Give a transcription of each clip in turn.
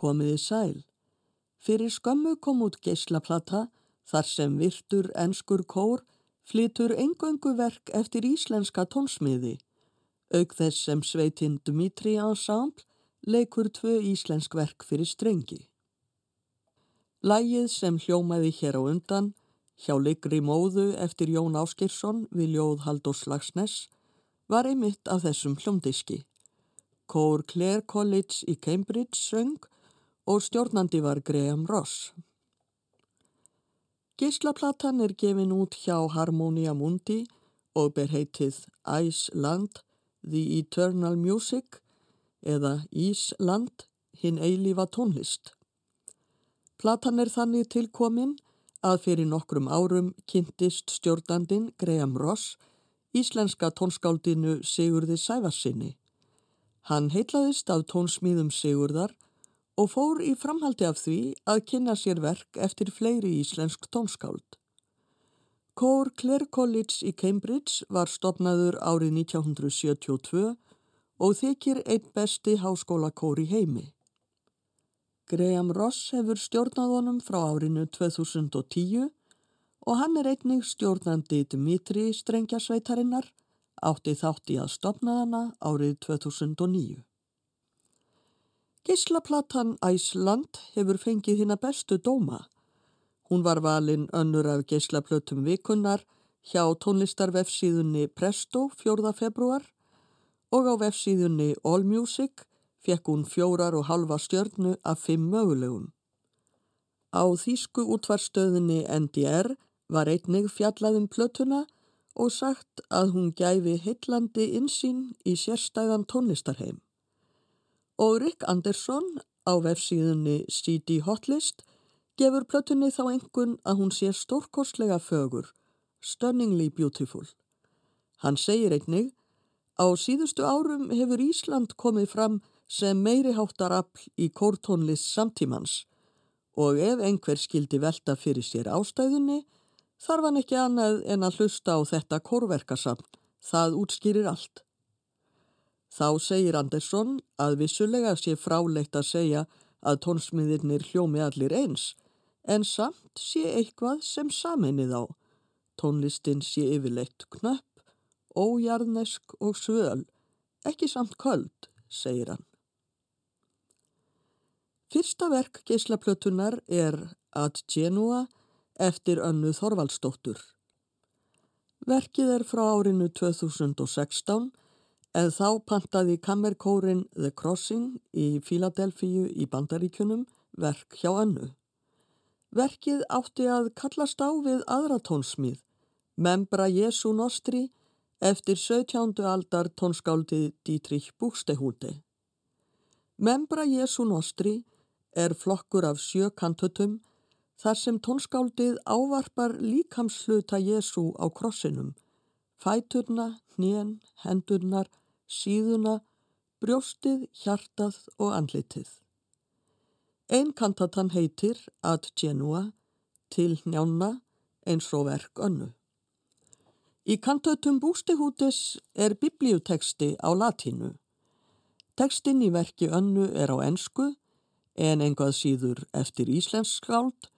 Komiði sæl. Fyrir skömmu kom út geislaplata þar sem virtur enskur kór flytur engöngu verk eftir íslenska tónsmiði. Auk þess sem sveitinn Dmitri Ensemble leikur tvö íslensk verk fyrir strengi. Lægið sem hljómaði hér á undan, hjá Ligri móðu eftir Jón Áskirsson við ljóð Halldórs Lagsnes, var einmitt af þessum hljómdiski. Kór Clare College í Cambridge söng og stjórnandi var Graham Ross. Gíslaplatan er gefin út hjá Harmonia Mundi og ber heitið Iceland, The Eternal Music eða Ísland, hinn eilífa tónlist. Platan er þannig tilkomin að fyrir nokkrum árum kynntist stjórnandin Graham Ross íslenska tónskáldinu Sigurði Sæfarsinni. Hann heitlaðist af tónsmíðum Sigurðar og fór í framhaldi af því að kynna sér verk eftir fleiri íslensk tónskáld. Kór Clare College í Cambridge var stopnaður árið 1972 og þykir einn besti háskólakór í heimi. Graham Ross hefur stjórnað honum frá árinu 2010 og hann er einnig stjórnandi Dmitri Strengjasveitarinnar átti þátti að stopna hana árið 2009. Gíslaplatan Æsland hefur fengið hinn að bestu dóma. Hún var valinn önnur af gíslaplötum vikunnar hjá tónlistarvefsíðunni Presto 4. februar og á vefsíðunni Allmusic fekk hún fjórar og halva stjörnu af fimm mögulegum. Á þýsku útvarstöðinni NDR var einnig fjallaðum plötuna og sagt að hún gæfi heillandi insýn í sérstæðan tónlistarheim. Og Rick Anderson á vefsíðunni CD Hotlist gefur plötunni þá engun að hún sé stórkostlega fögur, stunningly beautiful. Hann segir einnig, á síðustu árum hefur Ísland komið fram sem meiri háttar afl í kórtónlist samtímans og ef einhver skildi velta fyrir sér ástæðunni þarf hann ekki annað en að hlusta á þetta kórverkasamt, það útskýrir allt. Þá segir Andersson að vissulega sé fráleitt að segja að tónsmiðirnir hljómi allir eins, en samt sé eitthvað sem saminnið á. Tónlistin sé yfirleitt knöpp, ójarnesk og svöl, ekki samt köld, segir hann. Fyrsta verk geislaplötunar er Ad Genua eftir önnu Þorvaldsdóttur. Verkið er frá árinu 2016 en þá pantaði kammerkórin The Crossing í Fíladelfíu í Bandaríkunum verk hjá önnu. Verkið átti að kallast á við aðra tónsmíð, Membra Jesu Nostri, eftir 17. aldar tónskáldið Dietrich Buxtehúti. Membra Jesu Nostri er flokkur af sjö kantutum þar sem tónskáldið ávarpar líkamsluta Jésu á krossinum, fæturna, hnén, hendurnar, síðuna, brjóstið, hjartað og andlitið. Einn kantatan heitir Ad Genua, til njána eins og verk önnu. Í kantatum bústihútis er biblíuteksti á latínu. Tekstin í verki önnu er á ensku en engað síður eftir íslensk skáld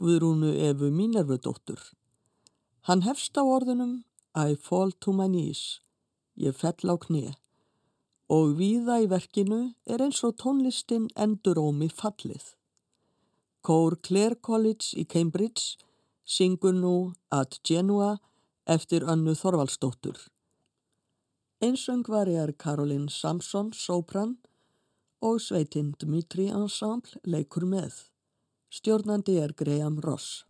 Guðrúnu Efu Mínervudóttur. Hann hefst á orðunum I fall to my knees, ég fell á knið og víða í verkinu er eins og tónlistin endurómi fallið. Kór Clare College í Cambridge syngur nú Ad Genua eftir önnu Þorvaldsdóttur. Einsöngvari er Karolín Samson, sopran og sveitinn Dmitri Ensemble leikur með. Stjórnandi er Graham Ross.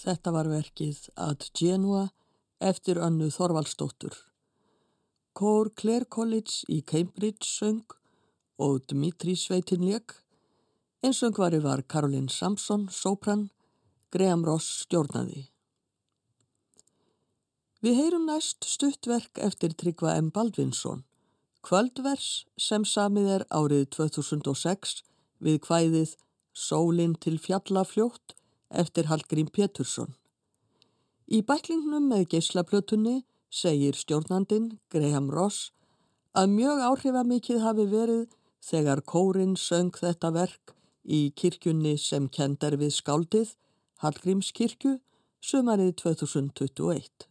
Þetta var verkið Ad Genua eftir önnu Þorvaldsdóttur. Kór Clare College í Cambridge söng og Dmitri Sveitinljök. Einsöngvari var Karolin Samson, sopran, Graham Ross stjórnaði. Við heyrum næst stuttverk eftir Tryggva M. Baldvinsson. Kvöldvers sem samið er árið 2006 við hvæðið Sólinn til fjallafljótt eftir Hallgrím Pétursson. Í bæklingnum með geyslaplötunni segir stjórnandin Graham Ross að mjög áhrifamikið hafi verið þegar kórin söng þetta verk í kirkjunni sem kendar við skáldið Hallgrímskirkju sumarið 2021.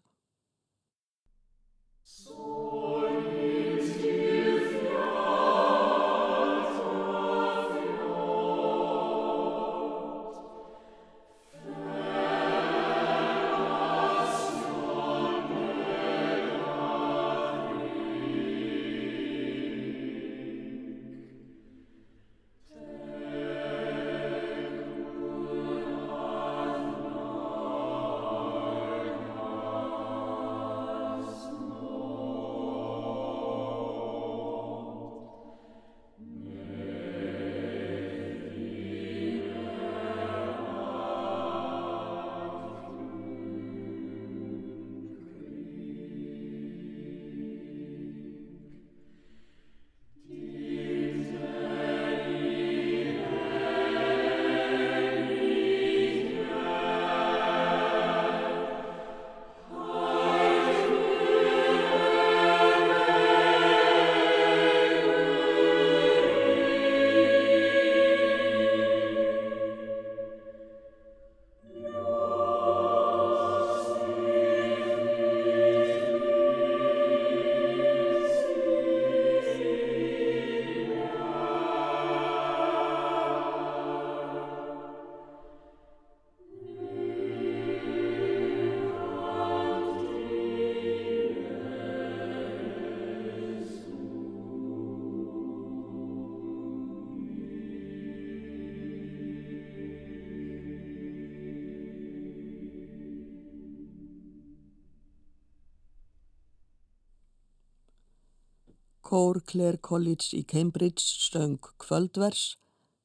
Kór Clare College í Cambridge stöng Kvöldvers,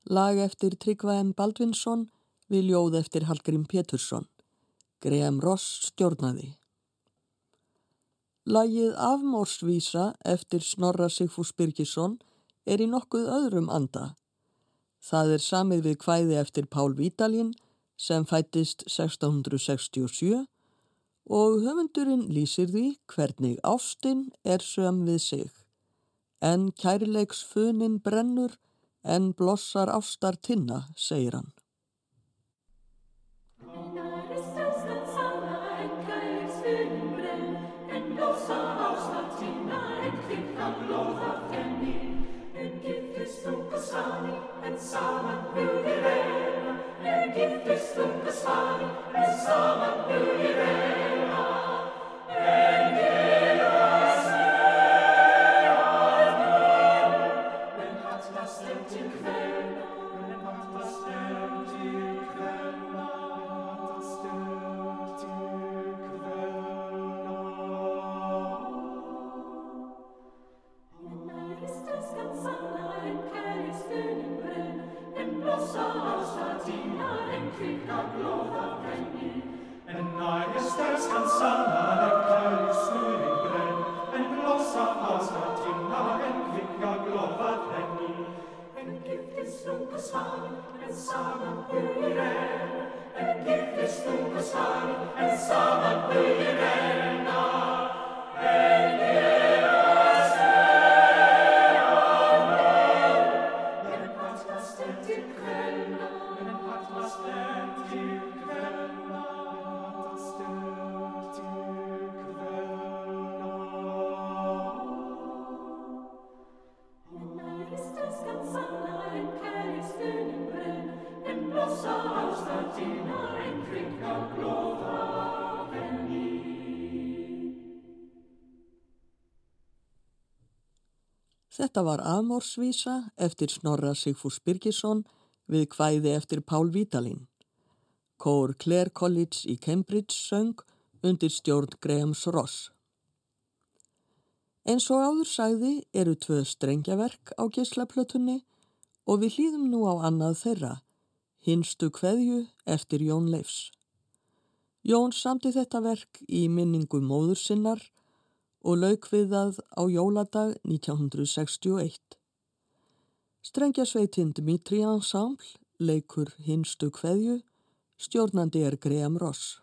lag eftir Tryggva M. Baldvinsson við ljóð eftir Hallgrim Pétursson. Graham Ross stjórnaði. Lagið Afmórsvísa eftir Snorra Sigfús Birgisson er í nokkuð öðrum anda. Það er samið við kvæði eftir Pál Vítalín sem fættist 1667 og höfundurinn lýsir því hvernig ástinn er söm við sig. En kærleiks funin brennur, en blossar ástar tinna, segir hann. En saman hugir reyna, en giftist unga svani, en saman hugir reyna, Þetta var Amorsvísa eftir Snorra Sigfús Birgisson við hvæði eftir Pál Vítalín. Kór Clare College í Cambridge söng undir stjórn Grahams Ross. Eins og áður sagði eru tvö strengjaverk á gíslaplötunni og við hlýðum nú á annað þeirra, hinstu kveðju eftir Jón Leifs. Jón samti þetta verk í minningu móður sinnar og lauk við það á jóladag 1961. Strengjasveitinn Dmitri Ensemble leikur hinstu kveðju, stjórnandi er Graham Ross.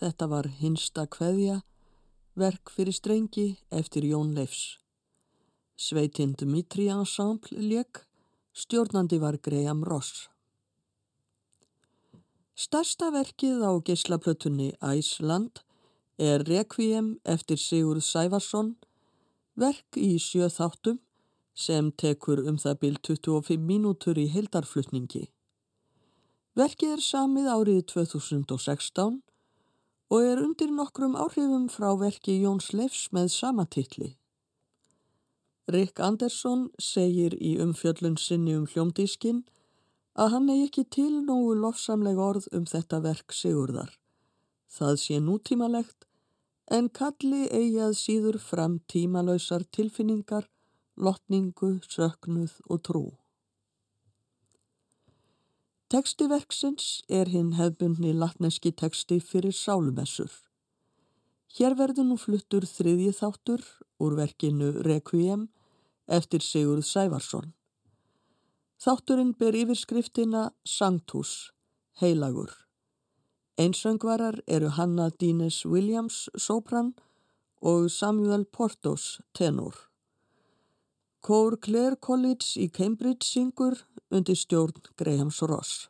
Þetta var hinsta kveðja, verk fyrir strengi eftir Jón Leifs. Sveitinn Dmitri Ensemble lék, stjórnandi var Graham Ross. Stærsta verkið á geyslaplötunni Æsland er Requiem eftir Sigurð Sæfarsson, verk í sjö þáttum sem tekur um það bíl 25 mínútur í heldarflutningi. Verkið er samið árið 2016 og er undir nokkrum áhrifum frá verki Jóns Leifs með sama titli. Rick Anderson segir í umfjöllun sinni um hljómdískinn að hann er ekki til nógu lofsamleg orð um þetta verk Sigurðar. Það sé nútímalegt en kalli eigi að síður fram tímalösar tilfinningar, lotningu, söknuð og trú. Tekstiverksins er hinn hefbundni latneski teksti fyrir sálumessur. Hér verður nú fluttur þriðji þáttur úr verkinu Requiem eftir Sigurð Sævarsson. Þátturinn ber yfirskriftina Sanctus, heilagur. Einsöngvarar eru Hanna Dines Williams, sopran og Samuel Portos, tenor. Kór Clare College í Cambridge syngur undir stjórn Grahams Ross.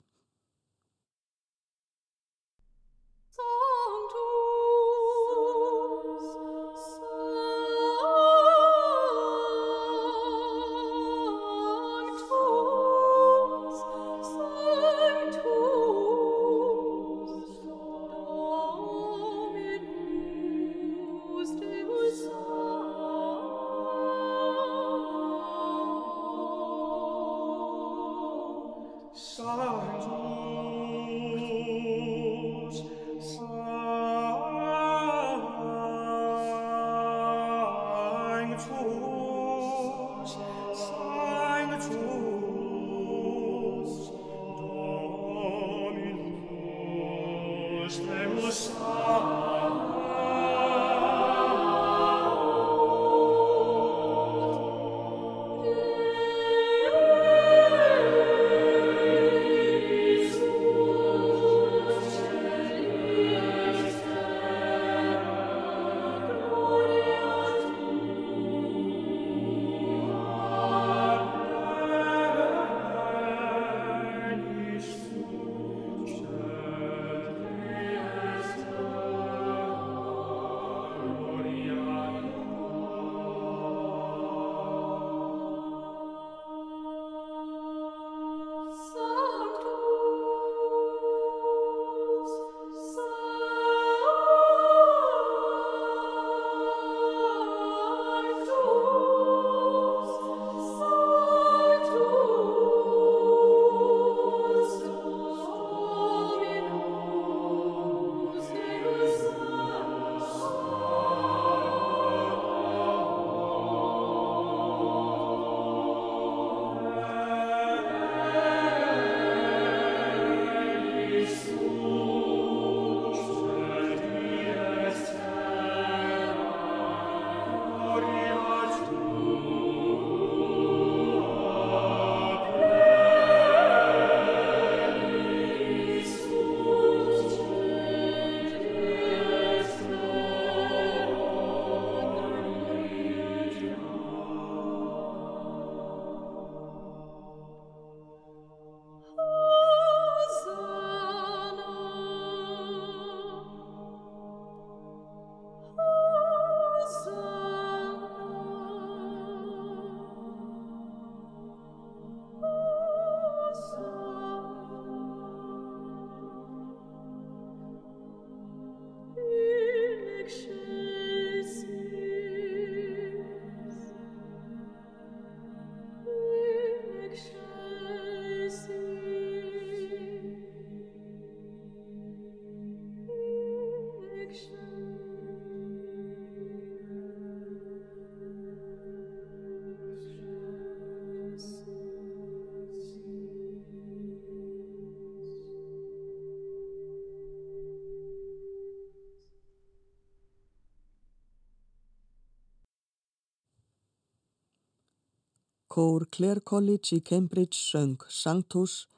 Kór Clare College í Cambridge söng Sanctus,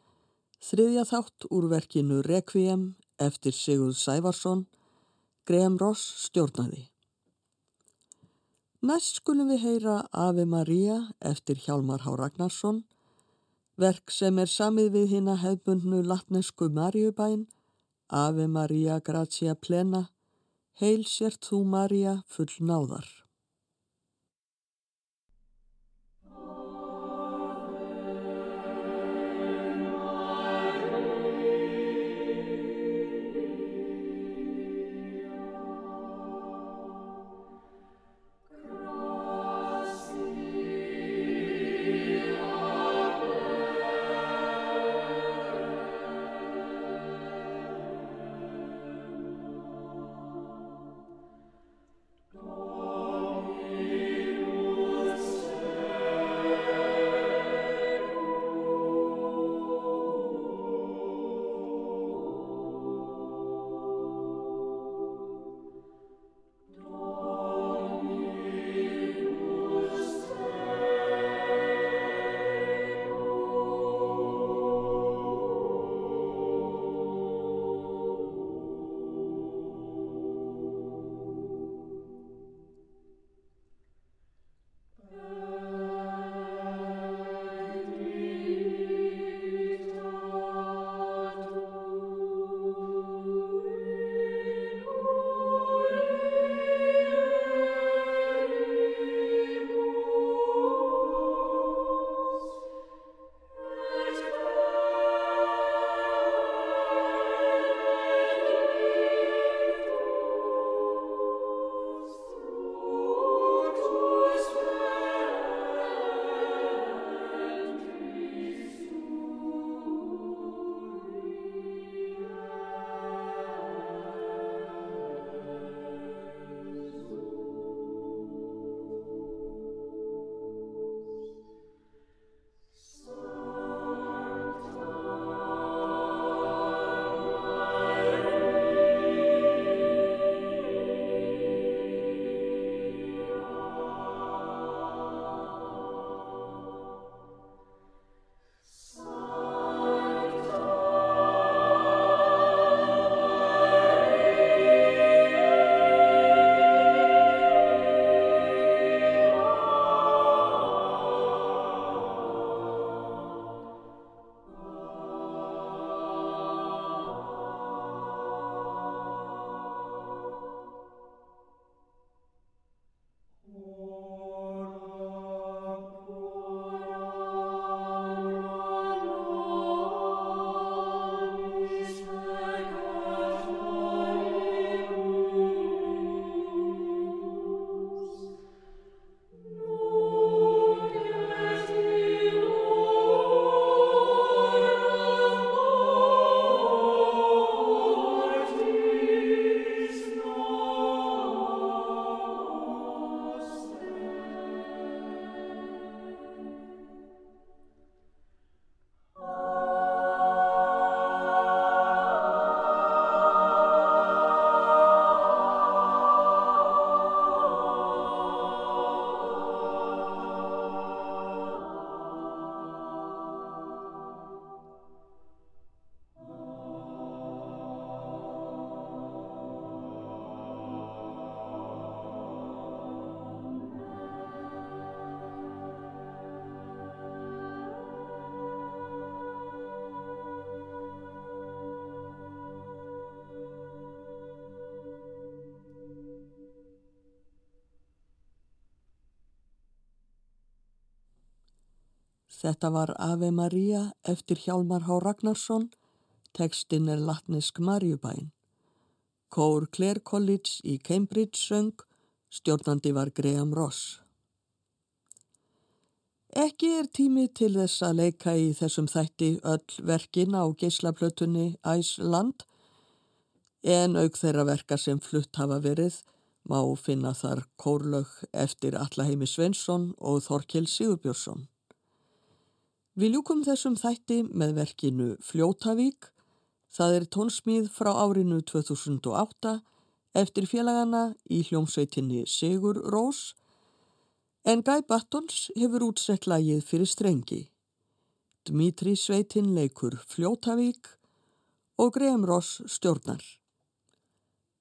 þriðja þátt úr verkinu Requiem eftir Sigurð Sævarsson, Graham Ross stjórnaði. Næst skulum við heyra Ave Maria eftir Hjálmar Há Ragnarsson, verk sem er samið við hinn að hefbundnu latnesku Maríubæn, Ave Maria Gratia Plena, Heil sért þú Maria full náðar. Þetta var Ave Maria eftir Hjálmar Há Ragnarsson, tekstinn er latnisk Marjubæn. Kór Clare College í Cambridge söng, stjórnandi var Graham Ross. Ekki er tími til þess að leika í þessum þætti öll verkin á geyslaplötunni Æsland, en auk þeirra verka sem flutt hafa verið má finna þar kórlög eftir Allaheimi Svensson og Þorkil Sigurbjörnsson. Við ljúkum þessum þætti með verkinu Fljótavík, það er tónsmíð frá árinu 2008 eftir félagana í hljómsveitinni Sigur Rós, en Guy Battons hefur útsett lagið fyrir strengi. Dmitri Sveitin leikur Fljótavík og Graham Ross stjórnar.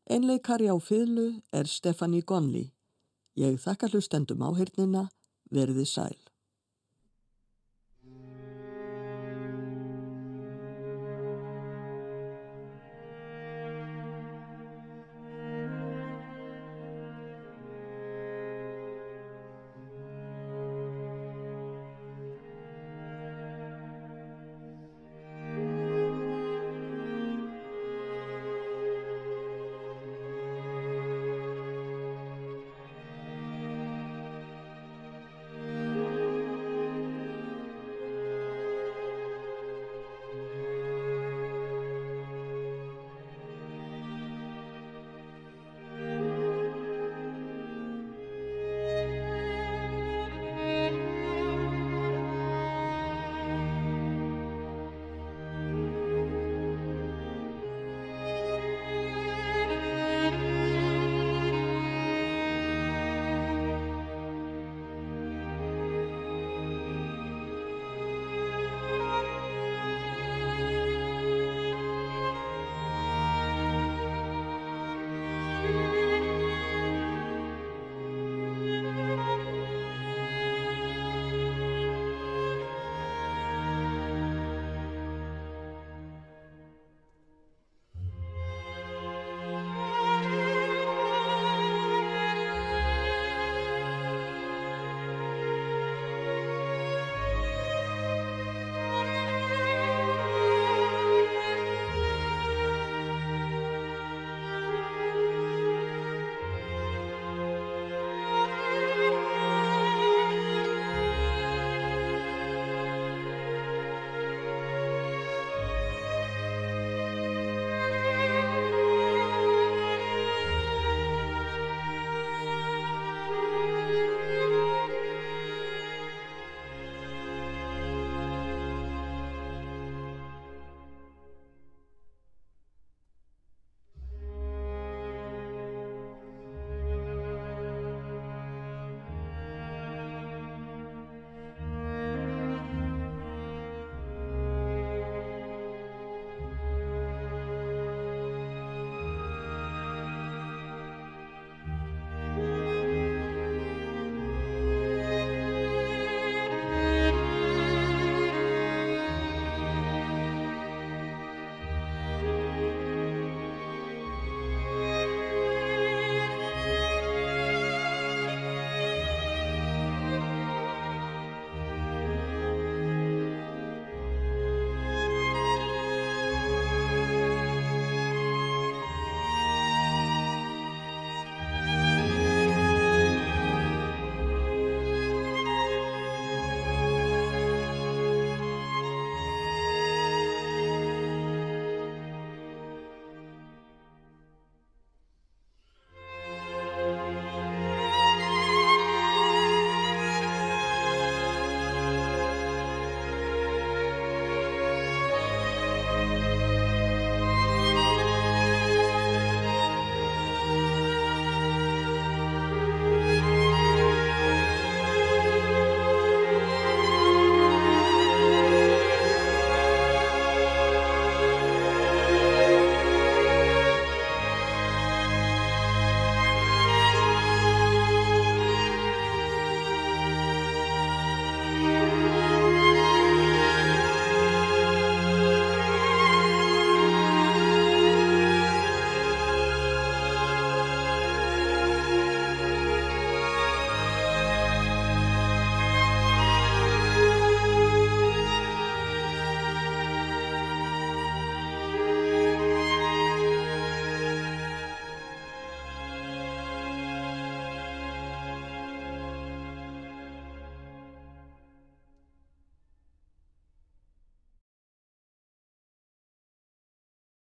Einleikari á fylgu er Stefani Gonli. Ég þakka hlustendum áhyrnina, verði sæl.